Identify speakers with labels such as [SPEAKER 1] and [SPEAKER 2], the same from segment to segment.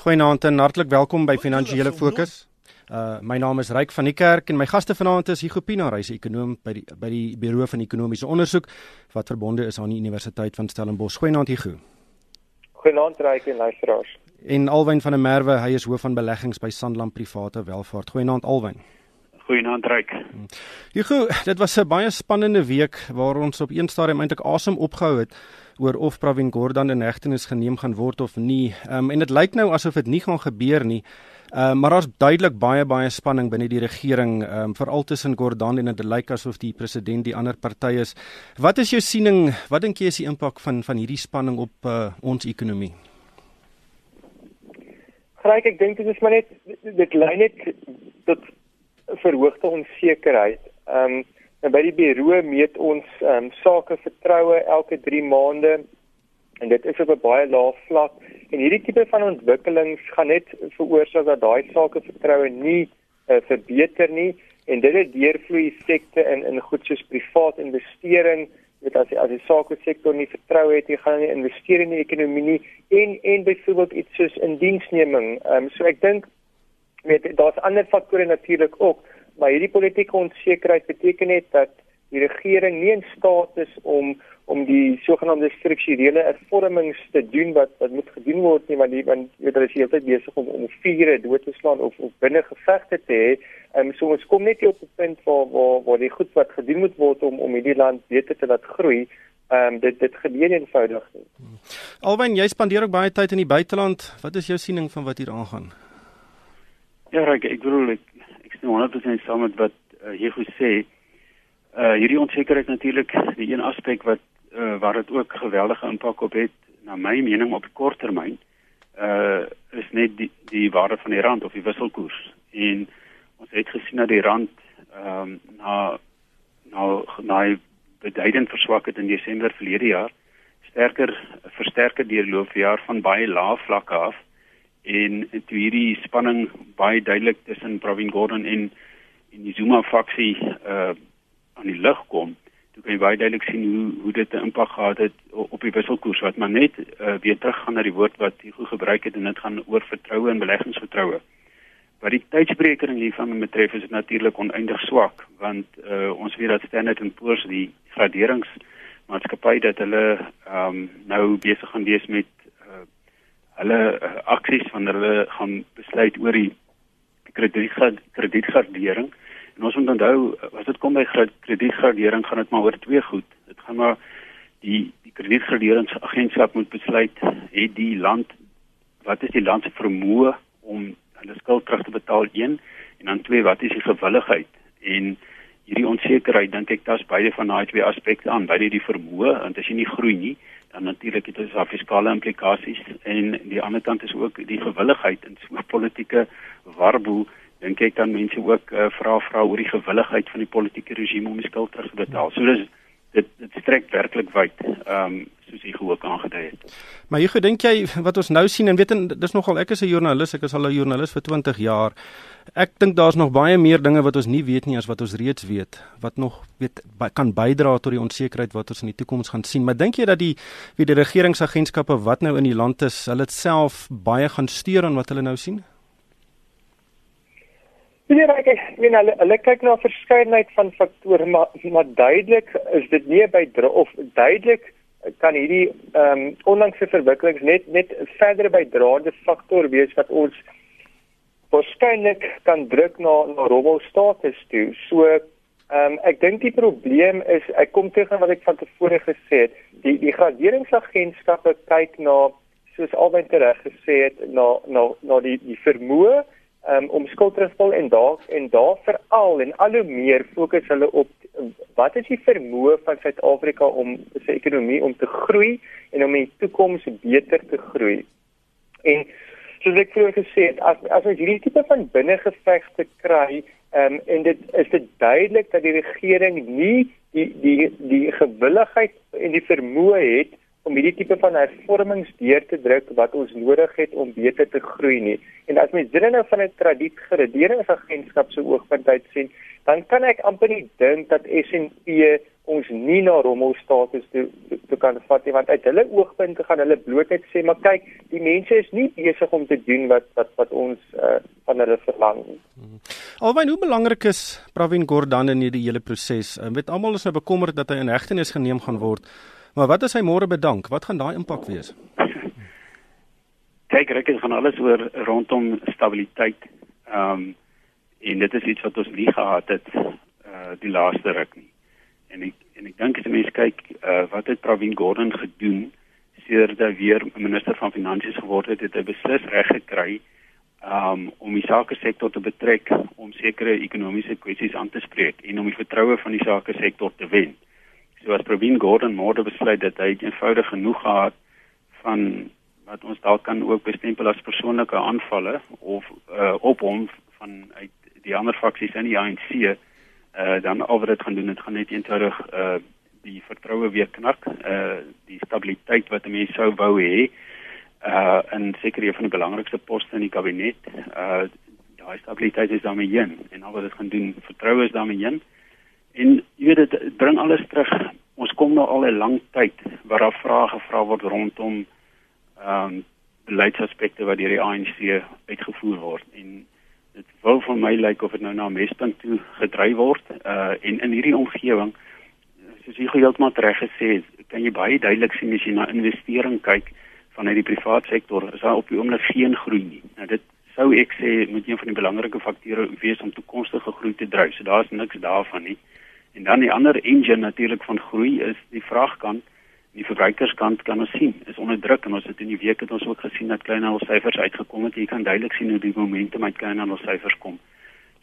[SPEAKER 1] Goeienaand en hartlik welkom by Finansiële Fokus. Uh my naam is Ryk van die Kerk en my gaste vanaand is Hugo Pinaar, hy's 'n ekonom by die by die Buro van Ekonomiese Onderzoek wat verbonde is aan die Universiteit van Stellenbosch. Goeienaand Hugo.
[SPEAKER 2] Goeienaand Ryk en luisteraars.
[SPEAKER 1] En Alwyn van der Merwe, hy is hoof van beleggings by Sanlam Private Welvaart. Goeienaand Alwyn.
[SPEAKER 3] Goeienaand Ryk.
[SPEAKER 1] Hugo, dit was 'n baie spannende week waar ons op een stadium eintlik asem opgehou het oor of Pravin Gordhan in hegtenis geneem gaan word of nie. Ehm um, en dit lyk nou asof dit nie gaan gebeur nie. Ehm uh, maar daar's duidelik baie baie spanning binne die regering, ehm um, veral tussen Gordhan en dit lyk asof die president die ander party is. Wat is jou siening? Wat dink jy is die impak van van hierdie spanning op uh, ons ekonomie?
[SPEAKER 2] Gryk, ek dink dit is maar net dit lei net tot verhoogde onsekerheid. Ehm um, En by die bureau meet ons ehm um, sake vertroue elke 3 maande. En dit is op 'n baie lae vlak. En hierdie tipe van ontwikkelings gaan net veroorsaak dat daai sake vertroue nie uh, verbeter nie. En dit het deurvloei effekte in in goed soos privaat investering. Met as as die sake sektor nie vertroue het jy gaan nie investeer in die ekonomie nie. En en byvoorbeeld iets soos indiensneming. Ehm um, so ek dink met daar's ander faktore natuurlik ook maar hierdie politieke onsekerheid beteken net dat die regering nie in staat is om om die sogenaamde strukturele hervormings te doen wat wat moet gedoen word nie want die want weet hulle is heeltyd besig om om vure dood te slaan of of binne gevegte te hê. Ehm um, so ons kom net op 'n punt waar waar waar die goed wat gedoen moet word om om hierdie land beter te laat groei. Ehm um, dit dit gebeur eenvoudig nie.
[SPEAKER 1] Alwen jy spandeer ook baie tyd in die buiteland. Wat is jou siening van wat hier aangaan?
[SPEAKER 3] Ja, ek ek bedoel ek nie 100% saam met wat uh, jy gesê. Uh hierdie onsekerheid natuurlik die een aspek wat uh waar dit ook geweldige impak op het na my mening op kort termyn uh is net die die waarde van die rand of die wisselkoers. En ons het gesien dat die rand ehm um, na nou na beduidend verswak het in Desember verlede jaar sterker versterker deur loop jaar van baie lae vlakke af en toe hierdie spanning baie duidelik tussen Pravin Gordhan en en die Zuma faksie uh aan die lig kom, toe kan jy baie duidelik sien hoe hoe dit 'n impak gehad het op die wisselkoers wat maar net uh weer teruggaan na die woord wat goed gebruik het en dit gaan oor vertroue en beleggingsvertroue. Wat die tydsberekening hiervan betref is dit natuurlik oneindig swak want uh ons weet dat Standard & Poor's die graderingsmaatskappy dat hulle ehm um, nou besig gaan wees met hulle uh, aksies wanneer hulle gaan besluit oor die kredietgradering. En ons moet onthou as dit kom by kredietgradering gaan dit maar oor twee goed. Dit gaan maar die die kredietgraderingsagentskap moet besluit het die land wat is die land se vermoë om hulle skuld terug te betaal een en dan twee wat is die gewilligheid en hierdie onsekerheid dink ek daar's beide van daai twee aspekte aan beide die vermoë want as jy nie groei nie dan natuurlik het dit fiskale implikasies en die ander kant is ook die gewilligheid in so 'n politieke warboel dink ek dan mense ook uh, vra vra oor die gewilligheid van die politieke regime om die skuld terug te betaal. So dis dit dit strek werklik wyd. Ehm um, soos jy ook aangedui het.
[SPEAKER 1] Maar jy gedink jy wat ons nou sien en weet en dis nogal ek is 'n joernalis, ek is al 'n joernalis vir 20 jaar. Ek dink daar's nog baie meer dinge wat ons nie weet nie as wat ons reeds weet wat nog weet kan bydra tot die onsekerheid wat ons in die toekoms gaan sien. Maar dink jy dat die wie die regeringsagentskappe wat nou in die land is, hulle dit self baie gaan steur aan wat hulle nou sien?
[SPEAKER 2] Ja, ek weet hulle hulle kyk na verskeidenheid van faktore, maar maar duidelik is dit nie by of duidelik kan hierdie ehm um, onlangse verwikkelings net net verder bydraende faktor wees wat ons waarskynlik kan druk na na rommel status toe. So ehm um, ek dink die probleem is ek kom terug aan wat ek van tevore gesê het. Die die graderingsagentskappe kyk na soos albei reg gesê het na na na die die vermoë um, om skuld te val en daar en daar veral en al hoe meer fokus hulle op wat is die vermoë van Suid-Afrika om sy ekonomie om te groei en om in die toekoms beter te groei. En soos ek vroeër gesê het, as as ons hierdie tipe van binnengevegte kry, um, en dit is dit duidelik dat die regering nie die die die gewilligheid en die vermoë het om hierdie tipe van hervormings deur te druk wat ons nodig het om beter te groei nie. En as mens dit nou van 'n tradisionele regeringsagentskap se oogpunt uit sien, dan kan ek amper nie dink dat SNP ons nie na rommelstatus toe toe kan vat nie want uit hulle oogpunte gaan hulle bloot net sê maar kyk die mense is nie besig om te doen wat wat wat ons uh, van hulle verlang nie. Hmm.
[SPEAKER 1] Alwyn hoe belangrik is Pravin Gordhan in hierdie hele proses? Ek weet almal is nou bekommerd dat hy in hegtenis geneem gaan word. Maar wat as hy môre bedank? Wat gaan daai impak wees?
[SPEAKER 3] Kyk, ek gaan alles oor rondom stabiliteit. Ehm um, en dit is iets wat ons nie gehad het uh die laaste ruk nie. En ek en ek dink as jy mens kyk uh wat het Pravin Gordhan gedoen sedert hy weer minister van finansies geword het, het hy beslis reg gekry um om die sake sektor te betrek om sekere ekonomiese kwessies aan te spreek en om die vertroue van die sake sektor te wen. So as Pravin Gordhan môre besluit dat hy eenvoudig genoeg gehad van wat ons dalk kan ook bestempel as persoonlike aanvalle of uh op hom van uit die ander faksies in die ANC uh dan al wat dit gaan doen dit gaan net eenvoudig uh die vertroue weer knak uh die stabiliteit wat mense sou wou hê uh en seker een van die belangrikste poste in die kabinet uh daai stabiliteit is daarmee heen en al wat dit gaan doen vertroue is daarmee heen en jy weet dit bring alles terug ons kom nou al 'n lang tyd waar daar vrae gevra word rondom ehm um, beleidsaspekte wat deur die ANC uitgevoer word en dit wil vir my lyk of dit nou na Mespunt toe gedryf word uh en in hierdie omgewing soos jy heeltemal reg gesê het, kan jy baie duidelik sien as jy na investering kyk vanuit die private sektor is daar op die oomblik geen groei nie. Nou dit sou ek sê moet een van die belangrike faktore wees om toekomstige groei te dryf. So daar's niks daarvan nie. En dan die ander engine natuurlik van groei is die vraagkant die verbruikerskant kan ons sien is onder druk en ons het in die week het ons ook gesien dat kleinhandelsyfers uitgekom het. Jy kan duidelik sien hoe die momentum uit kleinhandelsyfers kom.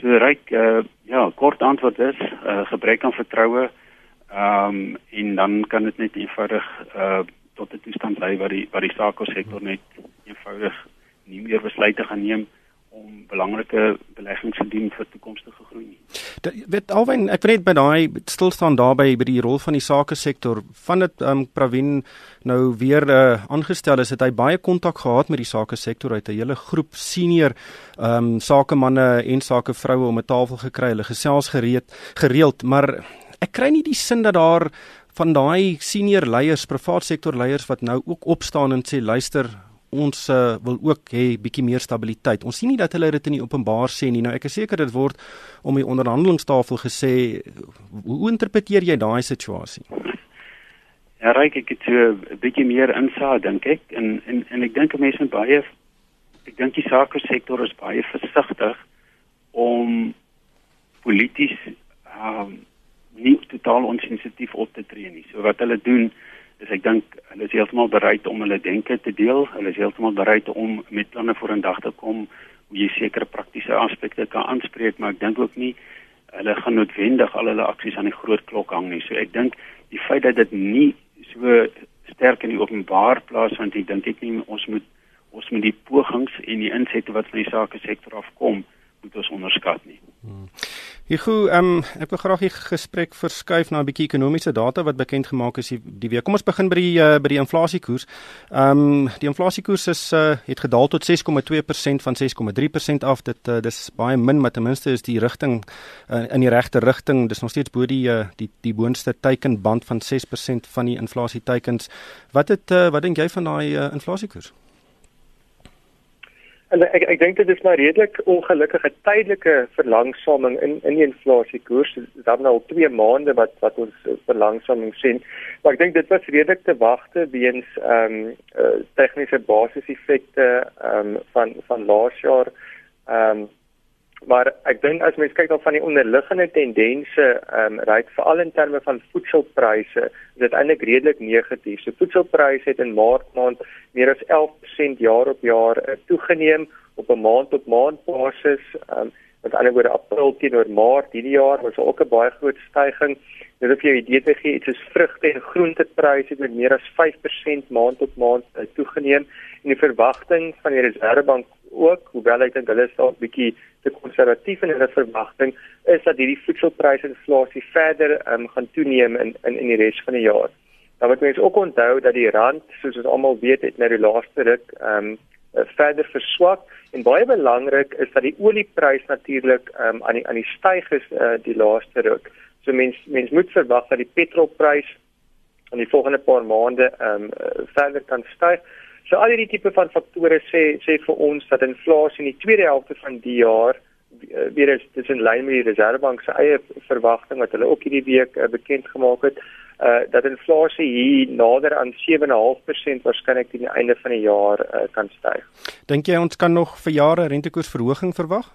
[SPEAKER 3] So ryk uh, ja, kort antwoord is uh, gebrek aan vertroue. Ehm um, en dan kan dit net eenvoudig uh, tot 'n toestand lei waar die waar die sake sektor net eenvoudig meer besluite gaan neem om belangrike beleggings te doen vir toekomstige groei.
[SPEAKER 1] Dit weet alwen ek weet by daai stil staan daarby by die rol van die sake sektor van dit um, Pravin nou weer uh, aangestel is het hy baie kontak gehad met die sake sektor uit 'n hele groep senior ehm um, sakemanne en sakevroue om 'n tafel gekry. Hulle gesels gereed gereeld. Maar ek kry nie die sin dat daar van daai senior leiers privaat sektor leiers wat nou ook opstaan en sê luister ons uh, wil ook hê bietjie meer stabiliteit. Ons sien nie dat hulle dit in die openbaar sê nie. Nou ek is seker dit word om die onderhandelingstafel gesê. Hoe interpreteer jy daai situasie?
[SPEAKER 3] Ja, reik ek het 'n bietjie meer insaag dink ek en en en ek dink mense baie ek dink die sake sektor is baie versigtig om polities um nie totaal onsensitief op te tree nie. So wat hulle doen is ek dink hulle is heeltemal bereid om hulle denke te deel. Hulle is heeltemal bereid om met planne vorendag te kom hoe jy sekere praktiese aspekte kan aanspreek, maar ek dink ook nie hulle gaan noodwendig al hulle aksies aan die groot klok hang nie. So ek dink die feit dat dit nie so sterk in die openbaar plaasvind, ek dink ek nie ons moet ons moet die pogings en die insette wat van die sake sektor afkom, moet ons onderskat nie. Hmm.
[SPEAKER 1] Hugo, ehm um, ek wil graag die gesprek verskuif na 'n bietjie ekonomiese data wat bekend gemaak is die week. Kom ons begin by die uh, by die inflasiekoers. Ehm um, die inflasiekoers is uh, het gedaal tot 6,2% van 6,3% af. Dit uh, dis baie min, maar ten minste is die rigting uh, in die regte rigting. Dis nog steeds bo die uh, die die boonste teikenband van 6% van die inflasieteikens. Wat het uh, wat dink jy van daai uh, inflasiekoers?
[SPEAKER 2] En ek ek dink dit is maar redelik ongelukkige tydelike verlangsaming in in die inflasiekoers. Dit dan al 2 maande wat wat ons verlangsaming sien. Maar ek dink dit was redelik te wagte weens ehm um, uh, tegniese basiseffekte ehm um, van van laas jaar. Ehm um, maar ek dink as mens kyk na van die onderliggende tendense ehm um, ry veral in terme van voedselpryse is dit eintlik redelik negatief. So voedselpryse het in Maart maand meer as 11% jaar op jaar uh, toegeneem op 'n maand op maand basis. Ehm um, met ander woorde April teenoor Maart hierdie jaar was ook 'n baie groot stygings. Of jy 'n idee te gee, iets soos vrugte en groentepryse het met meer as 5% maand op maand uh, toegeneem en die verwagting van die Reserwebank ook, hoewel ek dink hulle is dalk bietjie te konservatief in hulle verwagting, is dat hierdie voedselprysinflasie verder um, gaan toeneem in in in die res van die jaar. Dan moet mens ook onthou dat die rand, soos ons almal weet, het nou die laaste ruk ehm um, verder verswak en baie belangrik is dat die olieprys natuurlik um, aan die aan die styg is uh, die laaste ruk. So mens mens moet verwag dat die petrolprys in die volgende paar maande ehm um, verder kan styg. So al hierdie tipe van faktore sê sê vir ons dat inflasie in die tweede helfte van die jaar eh, weer is dis in lyn met die Reserwebank se eie verwagting wat hulle ook hierdie week uh, bekend gemaak het uh dat inflasie hier nader aan 7.5% waarskynlik teen die einde van die jaar uh, kan styg.
[SPEAKER 1] Dink jy ons kan nog vir jare rentekoersverhoging verwag?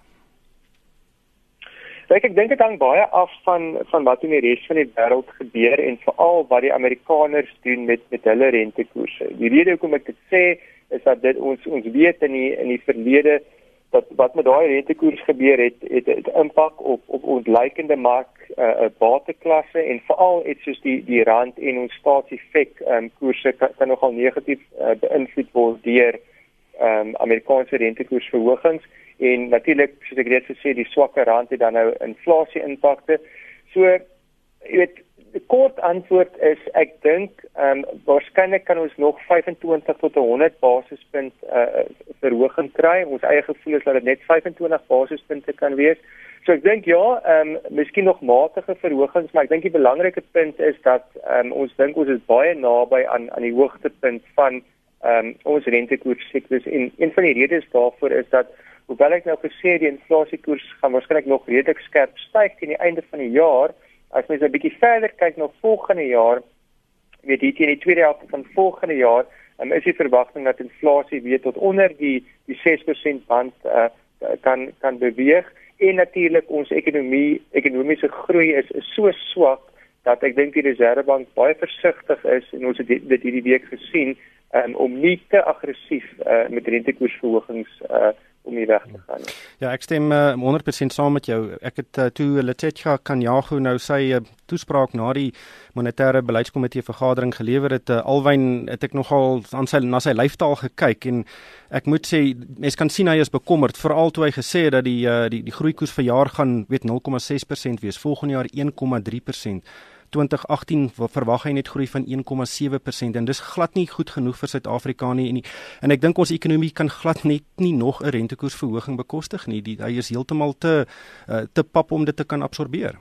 [SPEAKER 2] Kyk, ek dink dit hang baie af van van wat in die res van die wêreld gebeur en veral wat die Amerikaners doen met met hulle rentekoerse. Die rede hoekom ek dit sê is dat dit ons ons weet in die in die verlede dat wat met daai rentekoers gebeur het het 'n impak op op ontleikende mark uh, uh bateklasse en veral iets soos die die rand en ons staatseffek um koerse kan, kan nogal negatief uh, beïnvloed word deur um Amerikaanse rentekoersverhogings en natuurlik soos ek reeds gesê die swakker rand het dan nou inflasie impakte. So jy weet die kort antwoord is ek dink ehm um, waarskynlik kan ons nog 25 tot 100 basispunt uh, verhoging kry. Ons eie gevoel is dat dit net 25 basispunte kan wees. So ek dink ja, ehm um, miskien nog matige verhogings, maar ek dink die belangrike punt is dat ehm um, ons dink ons is baie naby aan aan die hoogtepunt van ehm um, ons rentekoerssiklus en een van die redes daarvoor is dat hoewel ek nou gesê die inflasiekoers gaan waarskynlik nog redelik skerp styg teen die einde van die jaar, as mens 'n bietjie verder kyk na volgende jaar, weet jy teen die tweede helfte van volgende jaar, um, is die verwagting dat inflasie weer tot onder die die 6% band uh, kan kan beweeg. En natuurlik ons ekonomie ekonomiese groei is, is so swak dat ek dink die Reserwebank baie versigtig is en ons het dit hierdie week gesien um, om nie te aggressief uh, met rentekoersverhogings uh, om hier weg te gaan.
[SPEAKER 1] Ja, ek stem uh, 100% saam met jou. Ek het uh, toe Letsetja Kanyago nou sy uh, toespraak na die monetêre beleidskomitee vergadering gelewer het, uh, alwyn het ek nogal aan sy na sy lyfstaal gekyk en ek moet sê mense kan sien hy is bekommerd veral toe hy gesê het dat die uh, die die groeikoers vir jaar gaan weet 0,6% wees, volgende jaar 1,3%. 2018 verwag hy net groei van 1,7% en dis glad nie goed genoeg vir Suid-Afrika nie en nie, en ek dink ons ekonomie kan glad net nie nog 'n rentekoersverhoging bekostig nie. Die hy is heeltemal te uh, te pap om dit te kan absorbeer.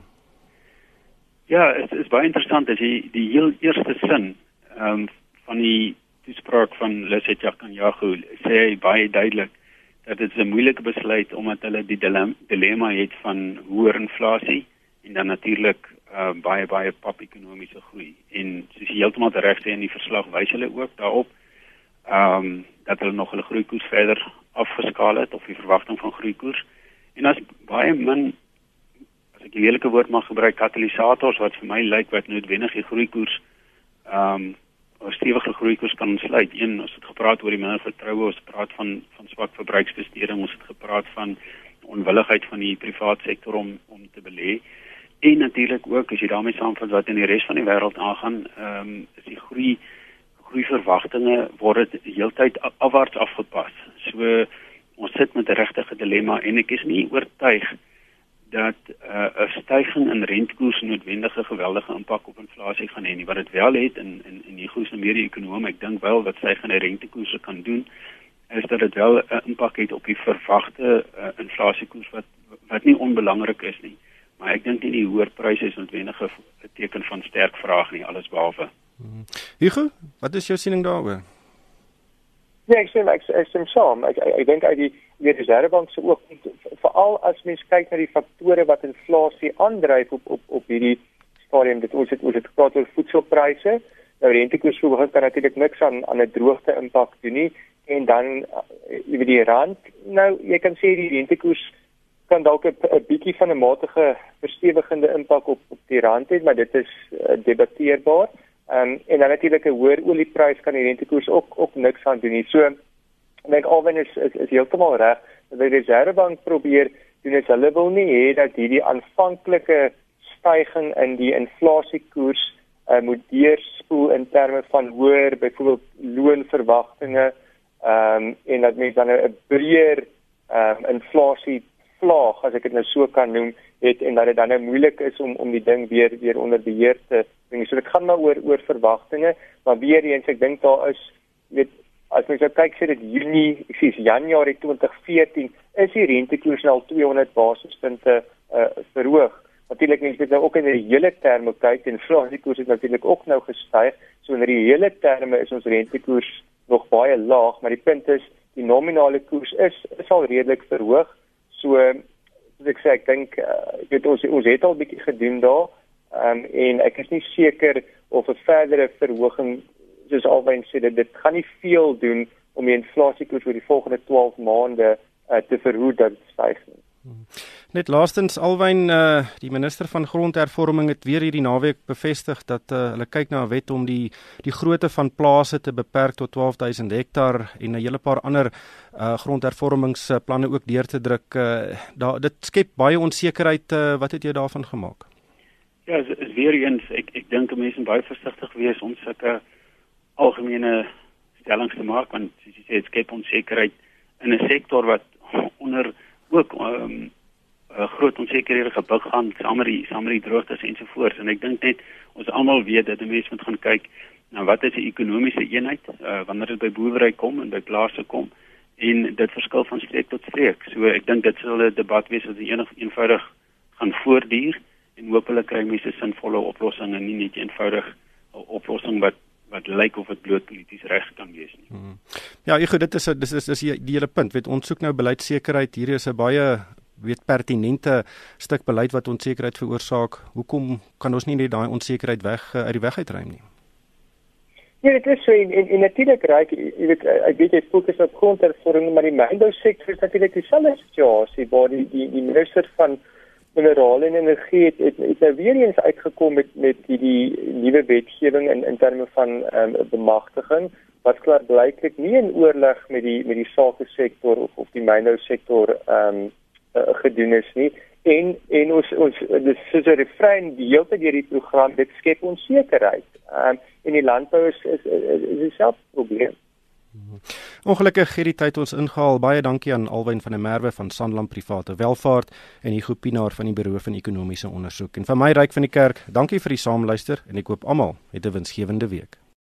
[SPEAKER 3] Ja, dit is, baie interessant as jy die heel eerste sin ehm um, van die toespraak van Leslie Jakanyahu sê hy baie duidelik dat dit 'n moeilike besluit omdat hulle die dilemma het van hoër inflasie en dan natuurlik uh, baie baie pap ekonomiese groei en soos jy heeltemal reg sê in die verslag wys hulle ook daarop ehm um, dat hulle nog hulle groeikoers verder afgeskaal het of die verwagting van groeikoers en as baie min as ek die lelike woord mag gebruik katalisators wat vir my lyk wat noodwendig die groeikoers ehm um, 'n stewige groeikoers kan ontsluit. Een, ons het gepraat oor die minder vertroue, ons praat van van swak verbruiksbesteding, ons het gepraat van onwilligheid van die private sektor om om te belê. En natuurlik ook as jy daarmee saamvat wat in die res van die wêreld aangaan, ehm um, is die groei groei verwagtinge word dit heeltyd afwaarts afgepas. So ons sit met 'n regte dilemma en ek is nie oortuig dat uh, 'n stygings in rentekoers noodwendige geweldige impak op inflasie gaan hê nie. Wat dit wel het in in in die grootste mede ekonomie, ek dink wel wat stygings rentekoerse kan doen is dat dit wel 'n impak het op die verwagte uh, inflasiekoers wat wat nie onbelangrik is nie maar ek dink nie die hoër pryse is noodwendig 'n teken van sterk vraag nie alles behalwe.
[SPEAKER 1] Mhm. Hugo, wat is jou siening daaroor?
[SPEAKER 2] Ja, ek sê ek ek sê saam. Ek ek, ek dink uit die die Reserwebank se ook veral as mens kyk na die faktore wat inflasie aandryf op op op hierdie stadium dit ons het ons het gepraat oor voedselpryse. Nou rentekoersverhoging kan natuurlik niks aan aan 'n droogte impak doen nie en dan eh, jy weet die rand nou jy kan sê die rentekoers kan dalk 'n bietjie van 'n matige verstewigende impak op op die rand hê, maar dit is uh, debatteerbaar. Um, en dan natuurlik 'n hoër olieprys kan die rentekoers ook ook niks aan doen nie. So ek dink alwen is is, is heeltemal reg. Dat die Reservebank probeer doen is hulle wil nie hê dat hierdie aanvanklike stygings in die inflasiekoers uh, moet deurspoel in terme van hoër byvoorbeeld loonverwagtinge ehm um, en dat mense dan 'n breër ehm um, inflasie vlaag as ek dit nou so kan noem het en dat dit dan nou moeilik is om om die ding weer weer onder beheer te bring. So dit gaan maar oor oor verwagtinge, maar weer eens ek dink daar is weet as mens nou kyk sê dit Junie, ek sê Januarie 2014 is die rentekoers al 200 basispunte uh, verhoog. natuurlik mense moet nou ook in die hele terme kyk en inflasiekoers het natuurlik ook nou gestyg. So in die hele terme is ons rentekoers nog baie laag, maar die punt is die nominale koers is is al redelik verhoog. So soos ek sê, ek dink uh, ek weet ons ons het al bietjie gedoen daar. Um, en ek is nie seker of 'n verdere verhoging soos alwyn sê dit dit gaan nie veel doen om die inflasiekoers vir die volgende 12 maande uh, te verhoed dat styg nie.
[SPEAKER 1] Net laastens alwyn uh, die minister van grondhervorming het weer hierdie naweek bevestig dat uh, hulle kyk na 'n wet om die die grootte van plase te beperk tot 12000 hektaar en 'n hele paar ander uh, grondhervormingsplanne ook deur te druk. Uh, daar dit skep baie onsekerheid. Uh, wat het jy daarvan gemaak?
[SPEAKER 3] Ja, is, is weer eens ek ek dink mense moet baie versigtig wees om sulke algemene stellings te maak want jy sê dit skep onsekerheid in 'n sektor wat onder ook um, uh, groot onsekerhede gebuk gaan saam met die saam met die droogtes ensovoorts en ek dink net ons almal weet dat 'n mens moet gaan kyk na wat is 'n ekonomiese eenheid uh, wanneer dit by boerdery kom en by plase kom en dit verskil van streek tot streek. So ek dink dit sal 'n debat wees wat enig eenvoudig gaan voortduur en hopelik kry mense sinvolle oplossings en nie net eenvoudig 'n oplossing wat wat lyk of dit bloot polities reg kan wees nie. Hmm.
[SPEAKER 1] Ja, ek glo dit is dis is dis die hele punt. Weet ons soek nou beleidsekerheid. Hier is 'n baie weet pertinente stuk beleid wat onsekerheid veroorsaak. Hoekom kan ons nie net daai onsekerheid weg uh, uit die weg uitruim nie?
[SPEAKER 2] Ja, dit is so in in, natuurlik reg, jy weet ek weet jy fokus op grondhervorming, maar die mynbou sektor is natuurlik dieselfde situasie waar die die die minister van minerale en energie het het, het nou weer eens uitgekom met met die die nuwe wetgewing in in terme van ehm um, bemagtiging wat klaar blyklik nie in oorleg met die met die sake sektor of of die mynbou sektor ehm um, uh, gedoen is nie en en ons ons dis soos 'n refrein die hele tyd deur die program dit skep onsekerheid. Um, en die landbou is is is dieselfde probleem.
[SPEAKER 1] Ongelukkig het die tyd ons ingehaal. Baie dankie aan Alwyn van der Merwe van Sanlam Private Welvaart en Hugo Pinaar van die Buro van Ekonomiese Onderzoek. En vir my ryk van die kerk, dankie vir die saamluister en ek hoop almal het 'n winsgewende week.